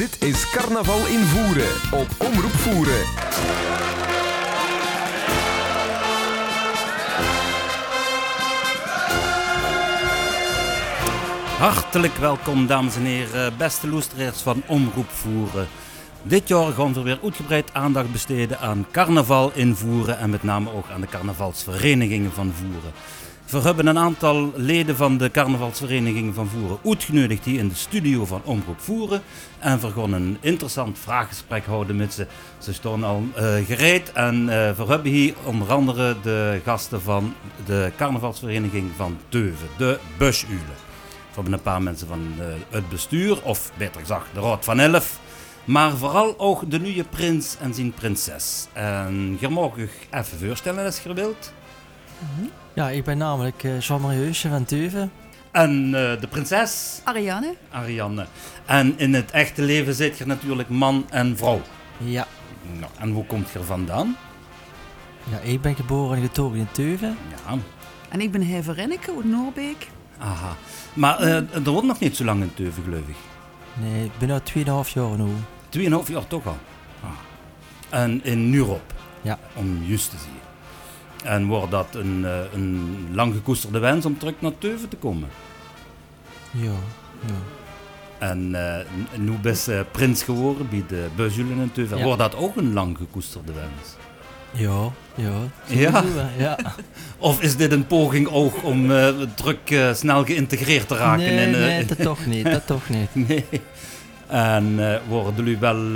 Dit is Carnaval in Voeren op Omroep Voeren. Hartelijk welkom, dames en heren, beste luisteraars van Omroep Voeren. Dit jaar gaan we weer uitgebreid aandacht besteden aan carnaval in Voeren en met name ook aan de carnavalsverenigingen van Voeren. We hebben een aantal leden van de carnavalsverenigingen van Voeren uitgenodigd hier in de studio van Omroep Voeren. En we gaan een interessant vraaggesprek houden met ze. Ze staan al uh, gereed en uh, we hebben hier onder andere de gasten van de carnavalsvereniging van Teuven, de Busulen. We hebben een paar mensen van uh, het bestuur, of beter gezegd de Raad van Elf. Maar vooral ook de nieuwe prins en zijn prinses. En je mag je even voorstellen als je wilt. Ja, ik ben namelijk uh, Jean-Marie Heusje van Teuven. En uh, de prinses? Ariane. Ariane. En in het echte leven zit je natuurlijk man en vrouw. Ja. Nou, en hoe komt je er vandaan? Ja, ik ben geboren en getogen in Teuven. Ja. En ik ben Heve Renneke uit Noorbeek. Aha. Maar uh, er wordt nog niet zo lang in Teuven, geloof ik. Nee, ik ben al 2,5 jaar nu. 2,5 jaar toch al? Ah. En in Nurop? Ja. Om juist te zien. En wordt dat een, uh, een lang gekoesterde wens om terug naar Teuven te komen? Ja, ja. En uh, nu best uh, prins geworden bij de Buzulen in Teuven. Ja. Wordt dat ook een lang gekoesterde wens? Ja, ja. Ja? ja. Of is dit een poging ook om uh, druk snel geïntegreerd te raken? Nee, in, nee, dat toch niet. Dat toch niet. nee. En worden jullie wel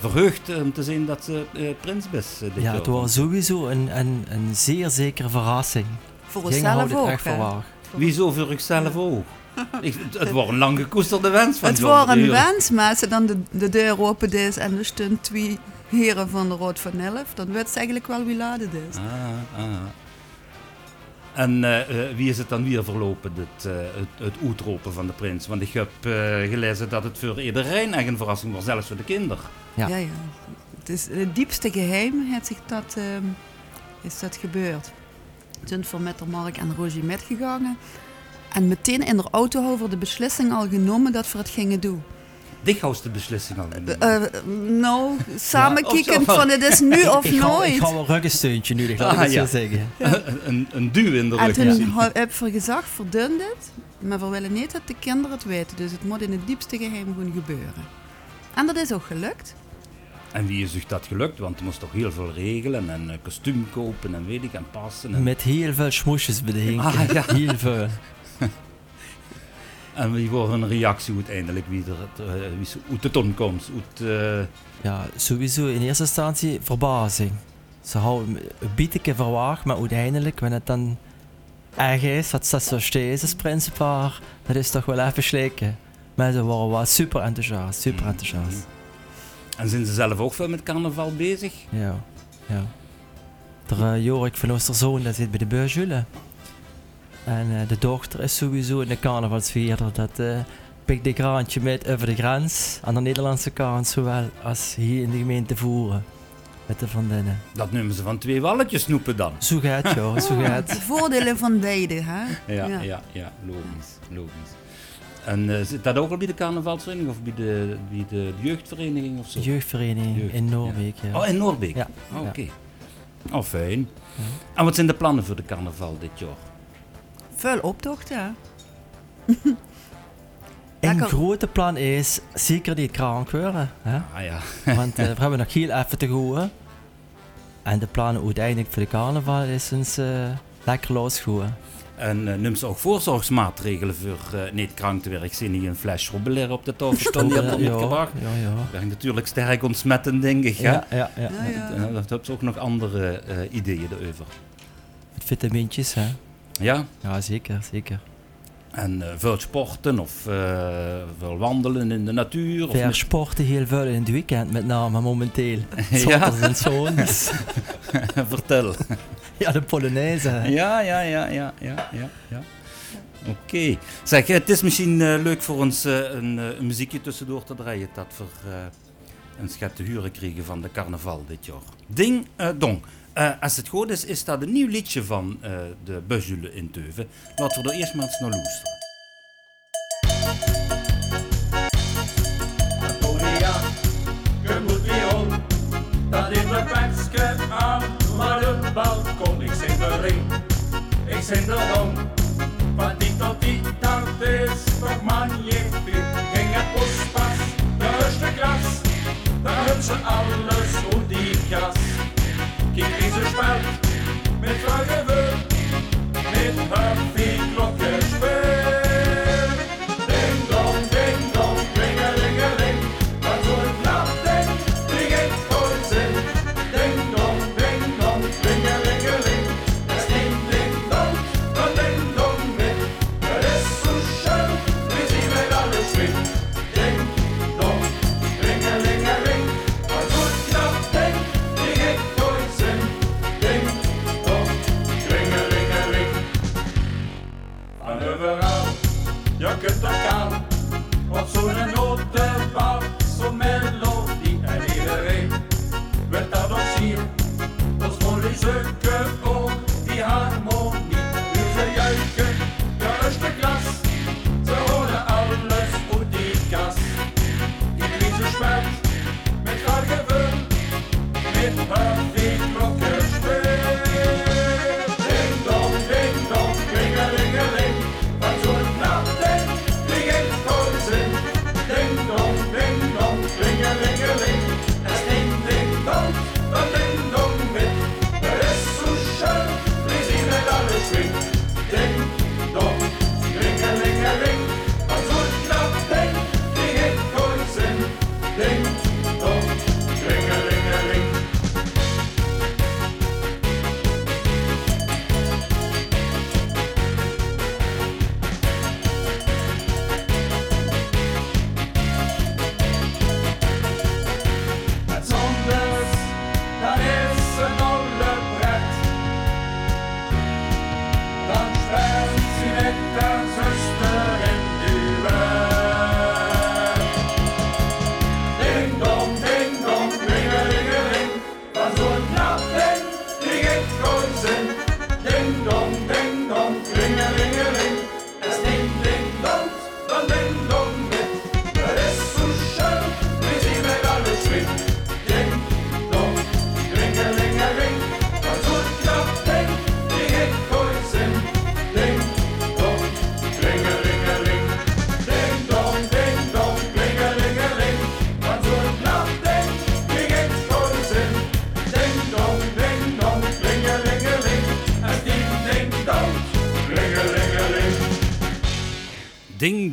verheugd om te zien dat ze prins is? dit ja, jaar? het was sowieso een, een, een zeer zekere verrassing. Voor onszelf ook. Wieso voor zichzelf ook? Ik, het was een lang gekoesterde wens van Het was een wens, maar als ze dan de, de deur open is en er staan twee heren van de Rood van Elf, dan weet ze eigenlijk wel wie laat het is. Ah, ah. En uh, uh, wie is het dan weer verlopen, dit, uh, het, het uitroepen van de prins? Want ik heb gelezen dat het voor iedereen echt een verrassing was, zelfs voor de kinderen. Ja, ja. ja. Het is het diepste geheim heeft zich dat, is dat gebeurd. Toen voor met de Mark en Roger metgegaan. En meteen in de auto over de beslissing al genomen dat we het gingen doen. Dichthouse de beslissing al uh, Nou, samen ja, kijken van het is nu of ik nooit. Ga, ik ga wel een ruggensteuntje nu, dat ga ik ah, ja. zeggen. een, een duw in de rug. En toen ja. heb ik gezegd, verdun dit. Maar we willen niet dat de kinderen het weten. Dus het moet in het diepste geheim gewoon gebeuren. En dat is ook gelukt. En wie is zich dat gelukt? Want je moest toch heel veel regelen en een kostuum kopen en weet ik en passen. En... Met heel veel smoesjes bedenken. Ah, ja. Heel veel. En wie wordt een reactie uiteindelijk wie er wie uit de ton komt? Uit, uh... Ja, sowieso in eerste instantie verbazing. Ze houden een beetje verwacht, maar uiteindelijk, wanneer het dan echt is, dat ze zo steeds als principaar, dat is toch wel even slikken. Maar ze waren wel super enthousiast, super Mm. enthousiast. En zijn ze zelf ook veel met carnaval bezig? Ja, ja. De uh, Jorik van Oosterzoon, dat zit bij de Beurjule. En uh, de dochter is sowieso in de carnavalsvierder. Dat uh, pikt de kraantje met over de grens aan de Nederlandse kant, zowel als hier in de gemeente Voeren. Met de vriendinnen. Dat noemen ze van twee walletjes snoepen dan. Zo gaat ja, zo gaat. De voordelen van beide, hè? Ja, ja, ja, ja logisch, logisch. En uh, zit dat ook al bij de carnavalsvereniging of bij de, bij de jeugdvereniging of zo? Jeugdvereniging Jeugd, in Noorbeek, ja. ja. Oh, in Noorbeek? Ja. Oh, Oké. Okay. Ja. Oh, fijn. Ja. En wat zijn de plannen voor de carnaval dit jaar? Veel optochten. Een grote plan is zeker die krank worden. Hè? Ah, ja. Want uh, we hebben nog heel even te gaan. En de plannen uiteindelijk voor de carnaval is ons uh, lekker losgooien. En uh, neemt ze ook voorzorgsmaatregelen voor uh, niet krank te werk? Ik zie hier een fles robbelair op de tafel staan die hebt ja, ja, ja. Dat is natuurlijk sterk ontsmettend, denk ik. Hè? Ja, ja, ja. ja, ja. En, dat hebben ze ook nog andere uh, ideeën erover. Het vitamintjes, hè? Ja? Ja, zeker, zeker. En uh, veel sporten of uh, veel wandelen in de natuur? Veel sporten heel veel in het weekend, met name momenteel. ja. en zoons. Vertel. Ja, de Polonaise. Ja, ja, ja, ja, ja, ja. ja. Oké. Okay. Zeg, het is misschien uh, leuk voor ons een, een, muziekje tussendoor te draaien dat we een schat te huren kregen van de carnaval dit jaar. Ding dong. Uh, als het goed is, is dat een nieuw liedje van uh, de Buzule in Teuven. Laten we er eerst maar eens naar luisteren. Antonia, je moet weer om. Dat in de perske aan, maar het balkon. Ik zing de ring, ik zing de dom. Van die tot die tand is, toch man je Ging het pas, de eerste gras, daar hebben ze alle.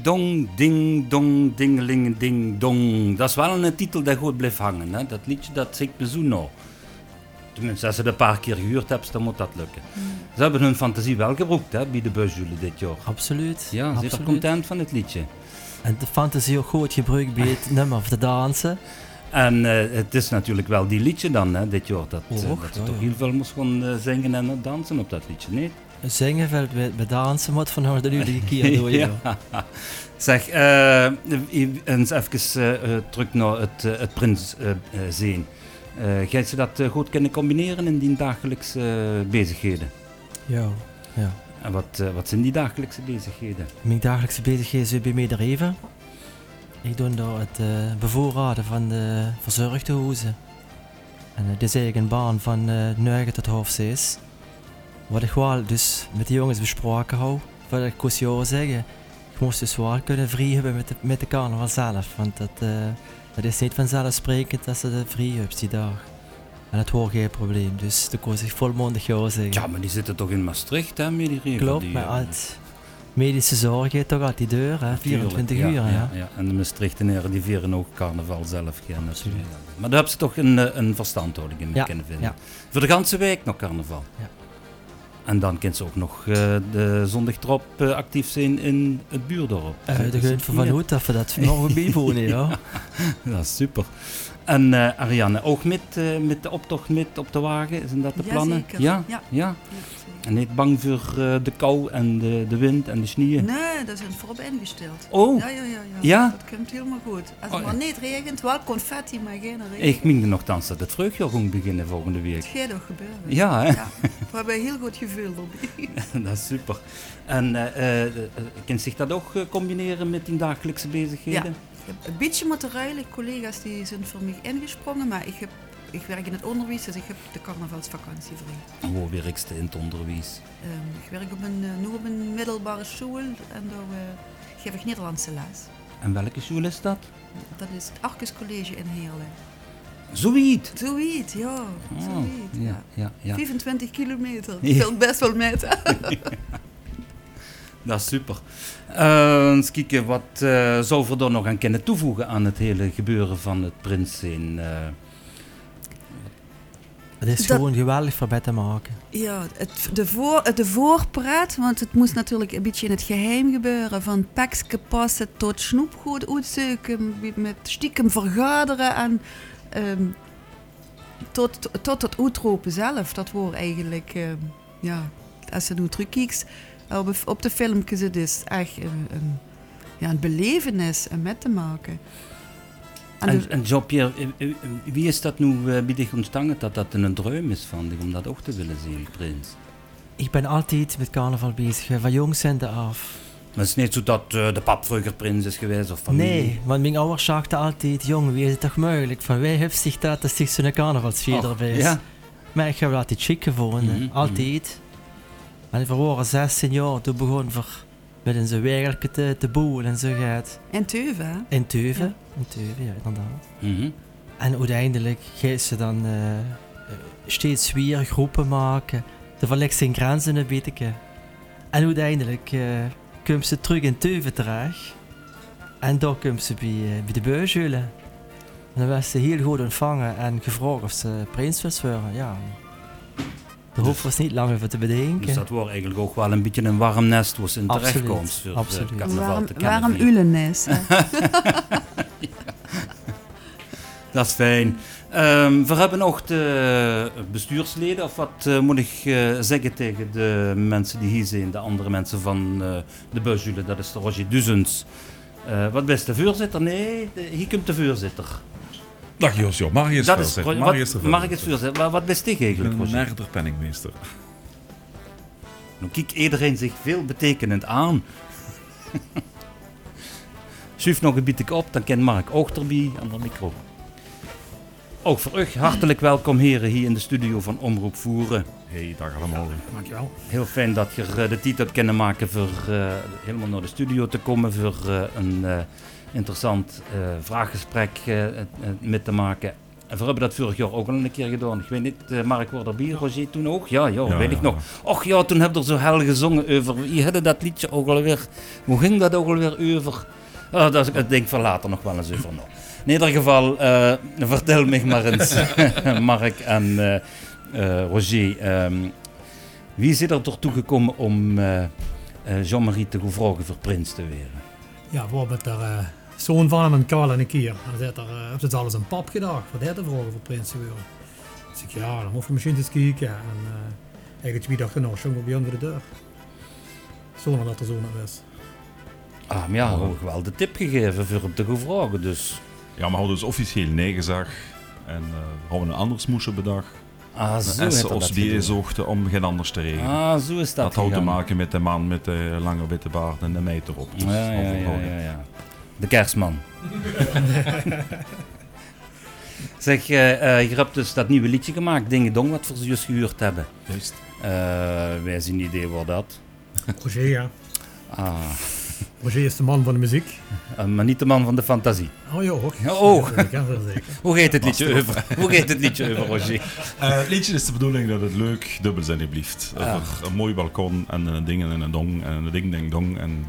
Dong, ding dong, dingeling, ding dong. Dat is wel een titel die goed blijft hangen. Hè? Dat liedje dat zingt me zo nou. Tenminste, als je het een paar keer gehuurd hebt, dan moet dat lukken. Ze hebben hun fantasie wel gebruikt hè, bij de busjulen dit jaar. Absoluut. Ja, ze zijn content van het liedje. En de fantasie ook goed gebruikt bij het nummer of te dansen. En eh, het is natuurlijk wel die liedje dan, hè, dit jaar. Dat, Och, dat ze ja, toch ja. heel veel moest gaan eh, zingen en dansen op dat liedje, nee? Zingen bij, dansen moet van de nu die keer door. ja. Zeg, eh, eens even eh, eh, terug naar het, het Prins zien. Gij ze dat goed kunnen combineren in die dagelijkse bezigheden? Ja, ja. En wat, wat zijn die dagelijkse bezigheden? Mijn dagelijkse bezigheden zijn bij mij er even. Ik doe daar het bevoorraden van de verzorgde huizen. En eh, dit is eigenlijk een baan van eh 9 tot half 6. Wat ik wel dus met de jongens besproken hou, wat ik kon jou zeggen. Ik moest dus wel kunnen vrij hebben met de, met de carnaval zelf. Want dat, eh, dat is niet vanzelfsprekend dat ze de vrij hebben die dag. En dat hoort geen probleem, dus dat kon ik volmondig jou zeggen. Ja, maar die zitten toch in Maastricht, hè, regel? Klopt, maar eh, het medische zorg heeft toch altijd die deur, hè? 24 tuurlijk, uur. Ja, ja, En de Maastrichtenaren die vieren ook carnaval zelf. Ja, natuurlijk. Maar daar hebben ze toch een, eh, een verstandhouding in Ja, kunnen vinden. ja. Voor de ganse week nog carnaval. Ja. En dan kunnen ze ook nog eh, de zondag erop eh, actief zijn in het buurdorp. Uh, de het van Hoed dat we dat mogen bijwonen, ja. Dat is super. En eh, Ariane, ook met, eh, met de optocht met op de wagen, zijn dat de plannen? Jazeker, Ja? ja. ja? Ja. En niet bang voor eh, de kou en de, de wind en de sneeuw? Nee, dat is voorop ingesteld. Oh, Ja, ja, ja, ja. Ja? Dat komt helemaal goed. Als Oh, het ja. maar niet regent, wel confetti, maar geen regen. ik meende nogthans dat het vreugdjaar ging beginnen volgende week. Het gaat toch gebeuren. Ja, hè? Ja, we hebben heel goed gevoel erbij. dat is super. En eh, eh, kan zich dat ook combineren met die dagelijkse bezigheden? Ik heb een beetje moeten ruilen. Collega's die zijn voor mij ingesprongen, maar ik heb ik werk in het onderwijs, dus ik heb de carnavalsvakantie vrij. Hoe werkst je in het onderwijs? Ehm, ik werk op een, eh, nu op een middelbare school en daar eh, geef ik Nederlandse les. En welke school is dat? Dat is het Arcus College in Heerlen. Zoiets. Zoiets, ja. Oh, Zoiets, ja, ja. ja, ja. 25 kilometer. Ja. Dat wil best wel met. Dat is super. Eh, eens kijken, wat eh zou we er nog aan kunnen toevoegen aan het hele gebeuren van het prins zijn? eh, Het is Dat- gewoon geweldig voor bij te maken. Ja, het, de, voor, de voorpraat, want het moest natuurlijk een beetje in het geheim gebeuren. Van pekske passen tot snoepgoed uitzoeken, met stiekem vergaderen en ehm, tot, tot het uitroepen zelf. Dat wordt eigenlijk, ehm, ja, als je nu terugkijkt op, op de filmpjes, het is echt een, een, ja, een belevenis om met te maken. En En, de- en Jean-Pierre, eh, eh, wie is dat nu eh, bij dich ontstaan dat dat een droom is van dich om dat ook te willen zien, prins? Ik ben altijd met carnaval bezig, eh, van jongs zijn af. Maar het is niet zo dat eh, de pap vroeger prins is geweest of familie. Nee, want mijn ouders zagen altijd, jong, wie is het toch mogelijk? Van wij heeft zich dat, dat zich zo'n carnavalsvier Och, is. Ja, Maar ik heb wel altijd chic gevonden, Mhm, altijd. En we waren 16 jaar, toen begon we met een zijn werken te, te boeren en zo gaat. en Teuven, hè? In Teuven, Ja. in Teuven, ja inderdaad. Mhm. En uiteindelijk gaan ze dan eh, eh, steeds weer groepen maken. De verlegt zijn grenzen een beetje. En uiteindelijk uh, komt ze terug in Teuven terecht. En daar komt ze bij, eh, bij de beurshullen. En dan werd ze heel goed ontvangen en gevraagd of ze prins. Ja. De hoofd was niet lang over te bedenken. Dus dat wordt eigenlijk ook wel een beetje een warm nest waar ze in Absoluut, terechtkomt voor absoluut. waarom vieren. Ulenes? hè? Dat is fijn. Ehm, we hebben nog de bestuursleden, of wat eh, moet ik eh, zeggen tegen de mensen die hier zijn, de andere mensen van eh, de busjule, dat is de Roger Duzens. Eh, wat best de voorzitter? Nee, de, hier komt de voorzitter. Dag Josjo, Marius dat is wat- Mark is voorzitter. Wat, wat best ik Ik eigenlijk, ben een nerder penningmeester. Nu kijkt iedereen zich veel betekenend aan. Schuif nog een beetje op, dan kent Mark ook erbij aan de micro. Ook voor u hartelijk welkom heren hier in de studio van Omroep Voeren. Hey, dag allemaal. Dankjewel. Heel fijn dat je eh, de tijd hebt kunnen maken voor eh, helemaal naar de studio te komen. Voor eh, een eh, interessant eh, vraaggesprek eh, eh, met te maken. En we hebben dat vorig jaar ook al een keer gedaan. Ik weet niet, eh, Mark was erbij, Roger toen ook? Ja, ja, Ja, weet ik ja, nog. Och ja, toen heb je er zo hel gezongen over. Je had dat liedje ook alweer. Hoe ging dat ook alweer over? Oh, dat is, ik denk van later nog wel eens over. Nou, in ieder geval, eh, vertel me maar eens, Mark en eh, eh, Roger. ehm, wie is er ertoe gekomen om eh, eh, Jean-Marie te vragen voor prins te worden? Ja, we hebben er eh, zoon van hem en Karl en een keer. En zit er, uh, het alles een pap gedacht, wat hij te vragen voor prins. Dus ik, ja, dan hoef je misschien eens kijken. En uh, eigenlijk twee dagen nou, jongen bij onder de deur. Zonder dat er zo nog is. Ah, maar ja, we hebben wel de tip gegeven voor hem te vragen, dus... Ja, maar we hadden dus officieel nee gezegd. En uh, hadden we een anders moesten bedacht. Ah, zo en heeft ze hij ons dat die gedaan. zochten om geen anders te regelen. Ah, zo is dat dat houdt te maken met de man met de lange witte baard en de meid erop. Dus Ja, ja, ja, ja. De kerstman. zeg, eh eh, je hebt dus dat nieuwe liedje gemaakt, Dingen Dong, wat we ze juist gehuurd hebben. Juist. Eh, wij zien een idee waar dat. Roger, ja. Ah, Roger is de man van de muziek. maar niet de man van de fantasie. Oh ja, ook. Ja, ook. Ja, zeker, zeker. Hoe gaat het liedje over? Hoe gaat het liedje over, Roger? Eh, het liedje is de bedoeling dat het leuk dubbelzinnig blijft. Ah. Over een mooi balkon en een ding en een dong en een ding ding dong. En...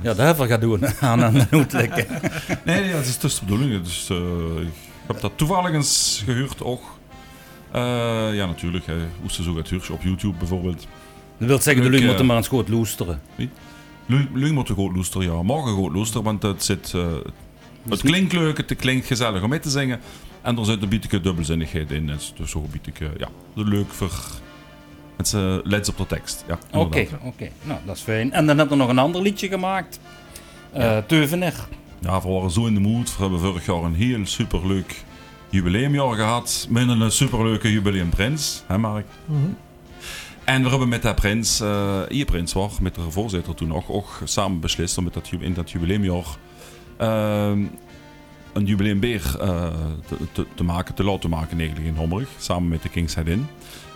Ja, we gaan doen aan een uitlekken. Nee, nee, dat is dus de bedoeling. Dus, ik heb dat toevallig eens gehuurd ook. Eh, ja, natuurlijk. Hè. Hoe ze zo gaat huren op YouTube bijvoorbeeld. Dat wil zeggen, de lui eh, moeten maar eens goed loesteren. Lu moet goed luisteren, ja. Morgen goed luisteren, want het, zit, het klinkt leuk, het klinkt gezellig om mee te zingen. En er zit een beetje dubbelzinnigheid in. Dus, dus zo een beetje, ja, leuk voor mensen let op de tekst. Ja, Oké, oké. Nou, dat is fijn. En dan heb je nog een ander liedje gemaakt. Eh Teuvener. Ja, we waren zo in de mood. We hebben vorig jaar een heel superleuk jubileumjaar gehad. Met een superleuke jubileumprins, hè Mark? Mhm. En we hebben met dat prins, eh hier prins was, met de voorzitter toen nog, ook samen beslist om met dat, in dat jubileumjaar ehm, een jubileumbeer eh, te, te, te maken, te laten maken eigenlijk in Homburg, samen met de King's Head Inn.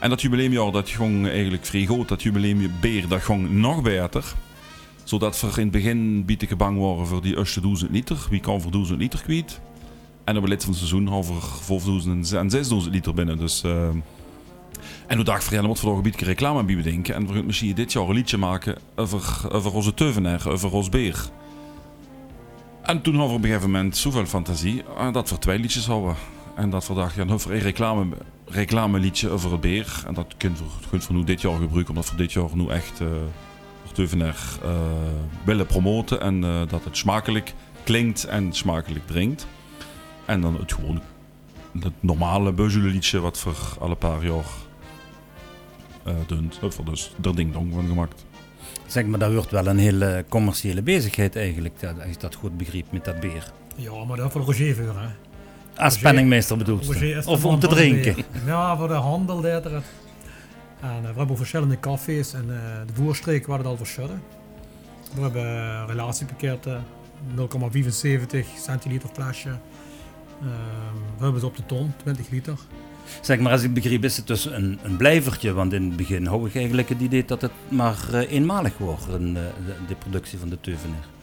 En dat jubileumjaar, dat ging eigenlijk vrij groot. Dat jubileumbeer, dat ging nog beter. Zodat we in het begin bieten bang waren voor die eerste 1000 liter. Wie kan voor 1000 liter kwijt? En op het het seizoen hadden we 5000 en 6000 liter binnen. Dus, eh, en toen dacht ik, we toch een beetje reclame bij bedenken. En we gaan misschien dit jaar een liedje maken over, over onze teuvenaar, over ons beer. En toen hadden we op een gegeven moment zoveel fantasie eh, dat we twee liedjes hadden. En dat we dachten, ja, een reclame, reclame liedje over het beer. En dat kunnen we, nu dit jaar gebruiken, omdat we dit jaar nu echt eh voor eh, willen promoten. En eh, dat het smakelijk klinkt en smakelijk drinkt. En dan het gewoon het normale Beuzelen liedje wat we alle paar jaar eh doen. Dat we dus er ding dong van gemaakt. Zeg maar, dat wordt wel een hele commerciële bezigheid eigenlijk, dat- als je dat goed begrijpt met dat beer. Ja, maar dat voor Roger voor, hè. Als penningmeester bedoelt Roger is de Of om te drinken. Ja, voor de handel deed er het. En eh, we hebben verschillende cafés en eh, de voerstreek waar het al verschillen. We hebben eh, relatiepakketten, 0,75 centiliter flesje. Ehm, we hebben ze op de ton, 20 liter. Zeg maar, als ik begreep is het dus een, een blijvertje. Want in het begin hou ik eigenlijk het idee dat het maar eenmalig wordt, de, de productie van de Teuvener.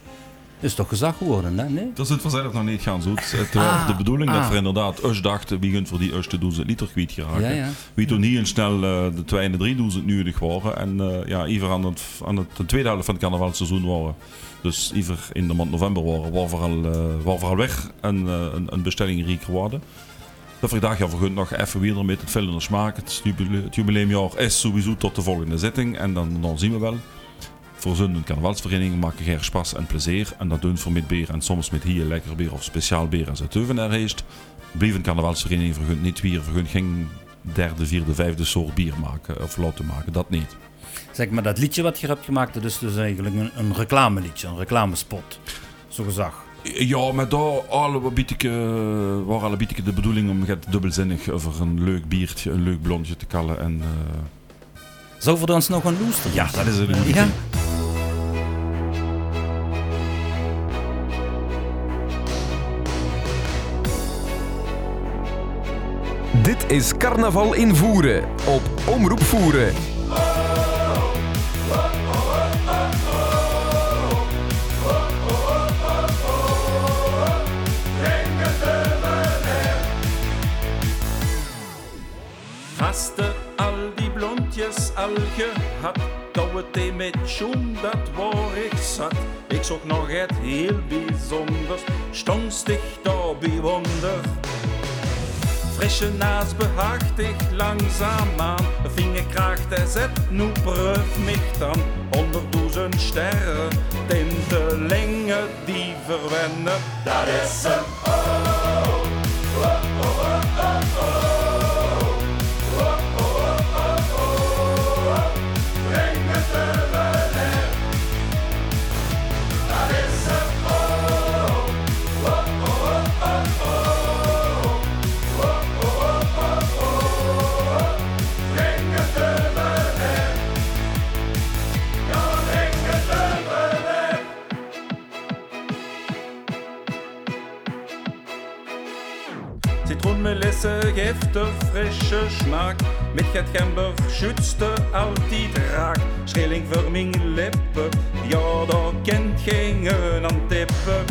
Is toch gezag geworden, hè? Nee? Dat is het vanzelf nog niet gaan zoet. Het was Ah, de bedoeling dat ah. we inderdaad eerst dachten, wie gunt voor die eerste 1000 liter kwijt geraken. Ja, ja. Wie toen heel snel eh, de 2 en de 3000 nodig waren. En eh, ja, Iver aan, het, aan het, de tweede helft van het carnavalseizoen waren. Dus Iver in de maand november waren, waren we al, eh, waren weg en eh, een, een bestelling riek geworden. Dat dachten, ja, gaan nog even weer met het vullen smaak. Het, jubile- het jubileumjaar is sowieso tot de volgende zitting. En dan, dan zien we wel. Voor zo'n carnavalsvereniging maken geen spas en plezier. En dat doen we met beer en soms met hier lekker beer of speciaal beer als het Teuvenaar heeft. Blijf een carnavalsvereniging vergunt niet weer, vergunt geen derde, vierde, vijfde soort bier maken of laten maken. Dat niet. Zeg maar, dat liedje wat je hebt gemaakt, dat is dus eigenlijk een, een reclameliedje, een reclamespot. Zo gezag. Ja, maar daar alle bieteke, waren alle bieteke de bedoeling om het dubbelzinnig over een leuk biertje, een leuk blondje te kallen. En, eh, Zou voor ons nog een loester? ja, dat is het. Ja. Is Carnaval in Voeren op Omroep Voeren. Haste al die blondjes al gehad, het een met schoen, dat waar ik zat. Ik zocht nog het heel bijzonders, stongstig daar bijwonder. Frische naas behaagtig langzaamaan, vingerkracht en zet nu proef mich dan. Honderdduizend sterren, tintelingen die verwennen, dat is een Geeft de frisse smaak. Met het gember schützte altijd raak. Schilling voor mijn lippen, ja, daar kent geen aan tippen.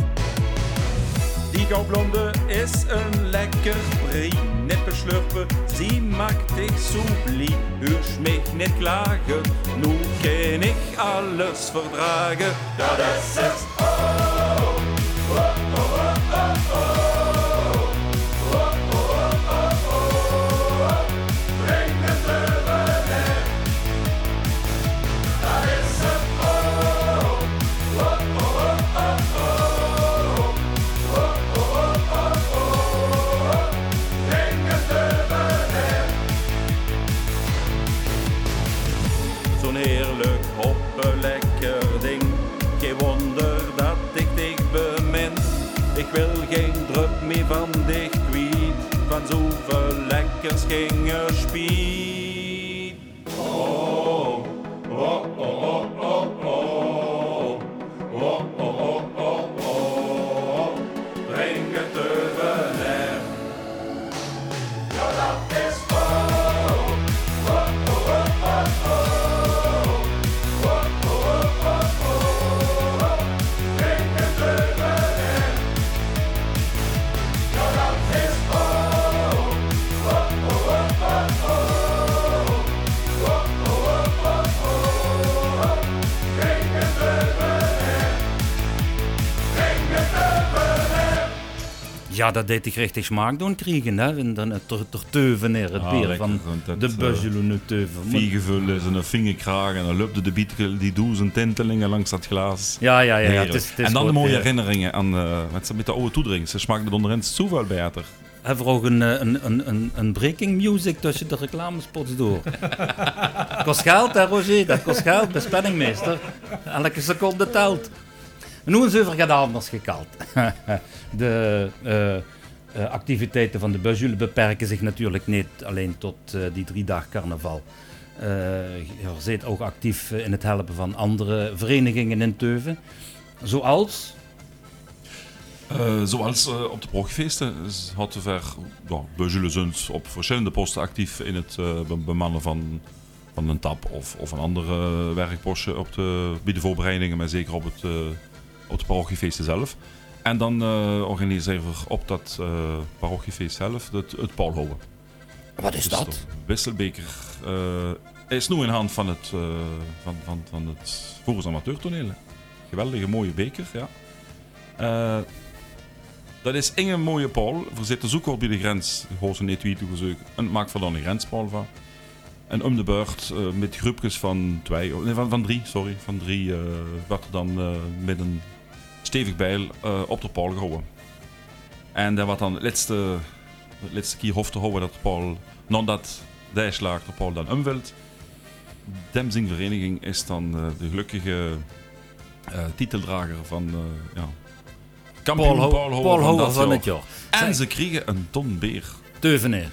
Die goudblonde is een lekker brie. Nippen slurpen, sie maakt ik blij. Huurs mich niet klagen, nu kan ik alles verdragen. Dat is het. Ik wil geen druk meer van dich kwijt. Van zoveel lekkers ging er Ja, dat deed ik richtig smaak doen krijgen, hè. En dan het ter, ter teuven neer, het Ah, bier van dat, de eh, Buzzelune teuven. Maar- Viegevullen, zijn vingerkraag en dan lupte de bietke die doezen tintelingen langs dat glas. Ja, ja, ja. ja. Heerlijk. Het is, het is en dan de mooie eh, herinneringen aan uh, met, met de oude toedrink. Ze smaakte onderin zoveel beter. Hebben we ook een, eh, een, een, een, een breaking music tussen de reclamespots door? kost geld, hè, Roger? Dat kost geld bij Spenningmeester. Elke seconde telt. Nu is over gaat anders gekald. de eh, eh, activiteiten van de Buzule beperken zich natuurlijk niet alleen tot eh, die drie dagen carnaval. Je zit ook actief in het helpen van andere verenigingen in Teuven. Zoals zoals op de progfeesten had ver ja, op verschillende posten actief in het bemannen van, van een tap of, of een andere werkpostje op de, bij voorbereidingen, maar zeker op, het, op de parochiefeesten zelf. En dan organiseren we op dat parochiefeest zelf het, het Paulhouden. Wat is dus dat? Wisselbeker is nu in hand van het, van, van, van het Amateurtoneel. Geweldige mooie beker, ja. Dat is een mooie paal. We zitten zoeken op bij de grens. Hoos een etui toegezocht. En maak er dan een grenspaal van. En om de beurt uh, met groepjes van twee, nee, van, van drie, sorry, van drie uh, werd er dan uh, met een stevig bijl op de paal gehouden. En dat wat dan het laatste, het laatste keer hof te houden dat de paal, nadat de slag de paal dan omwilt. Demzing Vereniging is dan de gelukkige titeldrager van ja, kampioen Paul, Paul, Paul, Paul van het jaar. En ze kregen een ton beer. Teuveneer.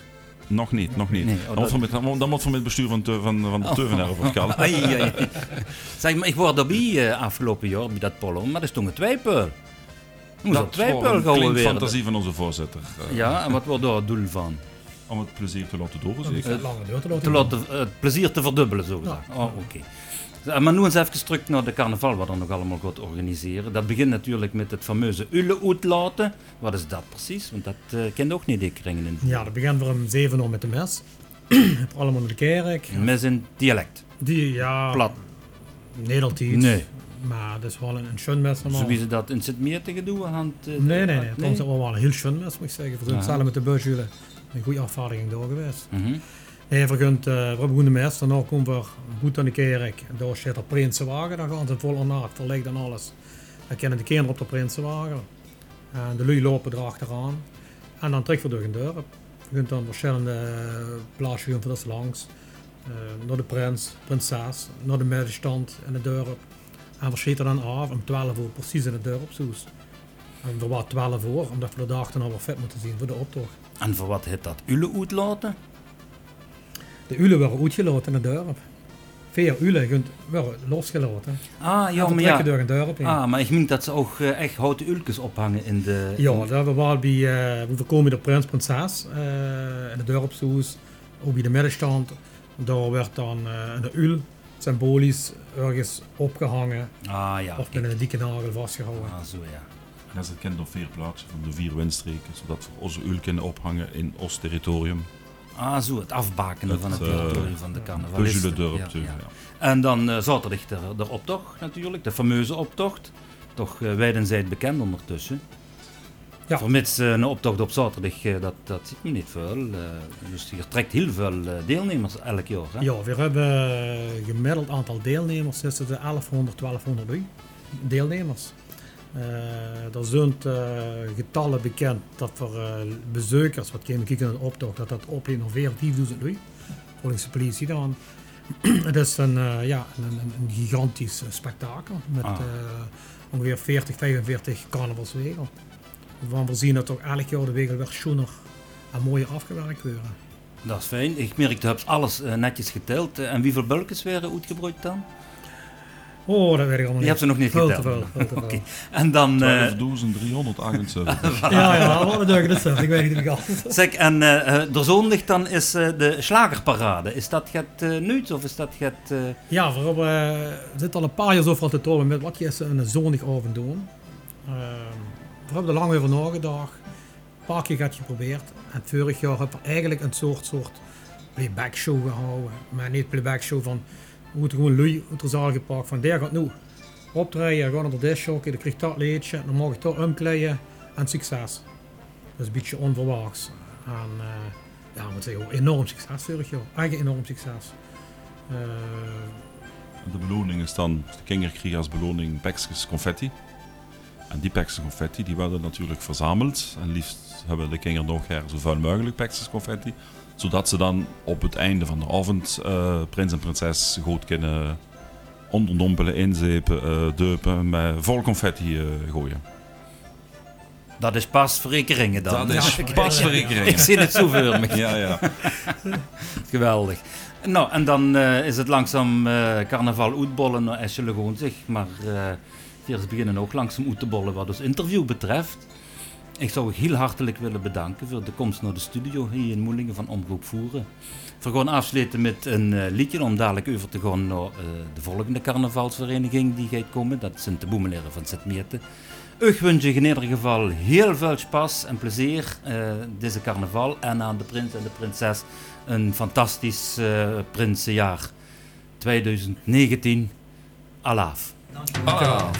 Nog niet, nog niet. Nee, oh, dan, dat- moet met, dan moet van het bestuur van, van, van de Oh. Ai. Zeg maar, ik word erbij eh, afgelopen jaar bij dat polo, maar dat is toen een twijpel. Moest dat gaan klinkt weer. fantasie van onze voorzitter. eh, Ja, en wat wordt daar het doel van? Om het plezier te laten zeker. het eh, het plezier te verdubbelen, zo gezegd. Oh, oké. Maar nu eens even terug naar de carnaval, wat er nog allemaal gaat organiseren. Dat begint natuurlijk met het fameuze Ulle uitlaten. Wat is dat precies? Want dat uh, kent ook niet, die kringen in. Ja, dat begint weer om 7 uur met de mes. Allemaal naar de kerk. Mes in dialect. Die, ja, Plat. Nederlands. Nee. Maar dat is wel een, een schoon mes normaal. Zo wie ze dat in Sint-Meertingen doen. aan het, eh, Nee, nee, nee. Het nee? is wel een heel schoon mes, moet ik zeggen. We zijn Aha. samen met de busjullen een goede ervaring door geweest. Mhm. We, gaan, uh, we begonnen de mes, daarna komen we goed aan de kerk. En daar zit er Prinsenwagen, daar gaan ze vol ornaat, verlicht en alles. Dan kennen de kinderen op de Prinsenwagen. En de lui lopen erachteraan. En dan terug weer door een dorp. We gaan dan verschillende plaatsjes gaan voor dat langs. Uh, naar de prins, prinses, naar de middenstand in het dorp. En we schieten dan af om 12 uur precies in het dorpshuis. En we waren 12 uur, omdat we de dag dan wel vet moeten zien voor de optocht. En voor wat heet dat? Ulle uitlaten? De ulen werden uitgelaten in het dorp. Vier ulen werden losgelaten. Ah, ja, maar ja. door een dorp heen. Ah, maar ik meen dat ze ook eh, echt houten ulkes ophangen in de... Ja, dat hebben we wel bij, uh, we komen de prins prinses uh, in het dorpshuis, ook bij de middenstand. Daar werd dan uh, de ul symbolisch ergens opgehangen Ah, ja. of met een dikke nagel vastgehouden. Ah, zo ja. En dat is het kind op vier plaatsen van de vier windstreken, zodat we onze ul kunnen ophangen in ons territorium. Ah, zo, het afbakenen Het, van het eh, territorium van de carnaval. Buzelen dorp. Ja, ja. En dan uh, zaterdag de, de optocht natuurlijk, de fameuze optocht. Toch uh, wijdenzijds bekend ondertussen. Ja. Vermits uh, een optocht op zaterdag, uh, dat, dat ziet me niet veel. Uh, dus je trekt heel veel uh, deelnemers elk jaar. Hè? Ja, we hebben gemiddeld aantal deelnemers, is het 1100, 1200 deelnemers. Uh, er zijn uh, getallen bekend dat voor uh, bezoekers, wat kijken kijken naar de optocht, dat dat oplevert ongeveer 5000 lui. Volgens de politie dan. Het is een, ja, een, gigantisch spektakel met Ah. ongeveer 40, 45 carnavalswegen. Waarvan we zien dat toch elk jaar de wegen weer schoner en mooier afgewerkt worden. Dat is fijn. Ik merk, je hebt alles netjes geteld. En hoeveel bulkjes werden uitgebroeid dan? Oh, dat weet ik allemaal Je hebt ze nog niet veel geteld. Te veel, okay. En dan... Uh, 12.378. ja, ja, wat een dat zelf. Ik weet niet meer Zeg, en uh, de zondag dan is uh, de slagerparade. Is dat het uh, of is dat het... Ja, we hebben, we zitten al een paar jaar zo van te tonen met wat je een zondagavond doen. Ehm, we hebben er lang over nagedacht. Een paar keer gaat geprobeerd. En vorig jaar hebben we eigenlijk een soort, soort playback show gehouden. Maar niet playback show van... We moeten gewoon lui uit de zaal gepakt. Van der gaat nu optreden, gaan naar de disjockey, dan krijgt dat leedje. Dan mag ik dat omkleden en succes. Dat is een beetje onverwachts. En eh, ja, moet zeggen, enorm succes vorig jaar. Echt enorm succes. Eh, De beloning is dan, de kinderen kregen als beloning pakjes confetti. En die pakjes confetti die werden natuurlijk verzameld. En liefst hebben de kinderen nog her zoveel mogelijk pakjes confetti. Zodat ze dan op het einde van de avond eh, prins en prinses goed kunnen onderdompelen, inzepen, eh deupen, met vol confetti eh, gooien. Dat is pas verrekeringen dan. Dat is pas Ik verrekering. zie het zo me. Ja, ja. Geweldig. Nou, en dan is het langzaam carnaval uitbollen. Nou, als jullie gewoon zeg maar eerst beginnen ook langzaam uit te bollen wat ons interview betreft. Ik zou u heel hartelijk willen bedanken voor de komst naar de studio hier in Moelingen van Omroep Voeren. We gaan afsluiten met een eh, liedje om dadelijk over te gaan naar eh, de volgende carnavalsvereniging die gaat komen. Dat zijn de Boemeleren van Sint-Meerten. Ik wens je in ieder geval heel veel spas en plezier eh, deze carnaval. En aan de prins en de prinses een fantastisch eh prinsenjaar 2019. Alaaf. Ah.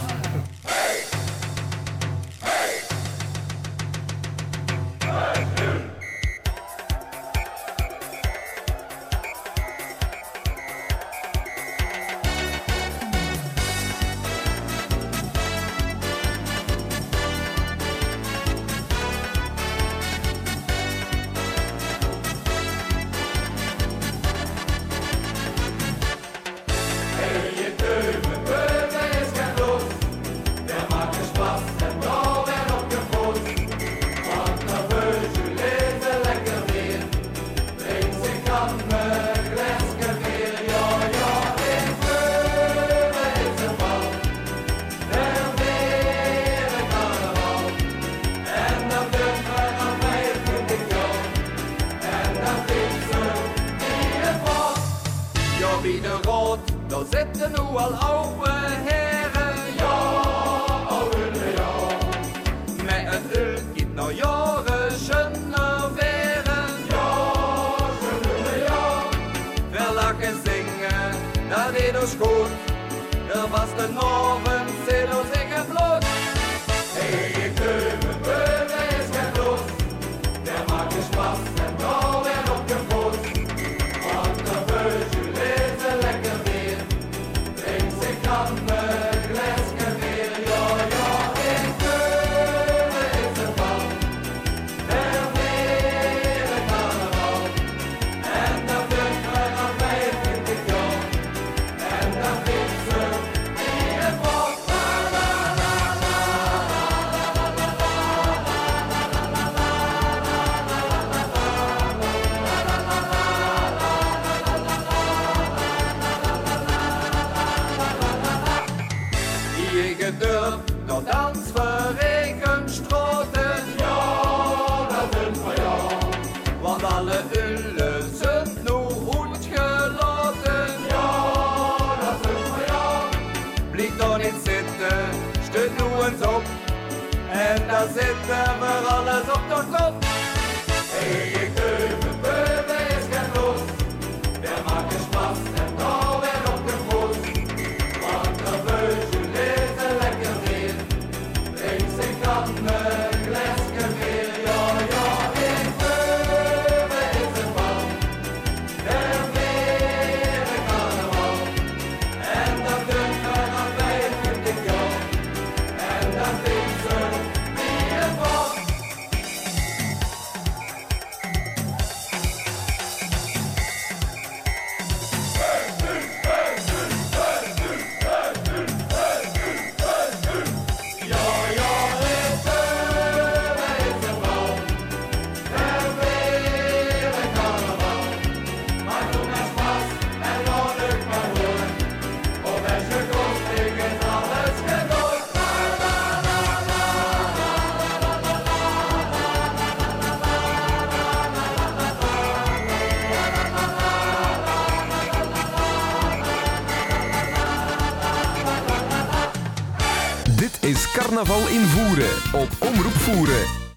Dit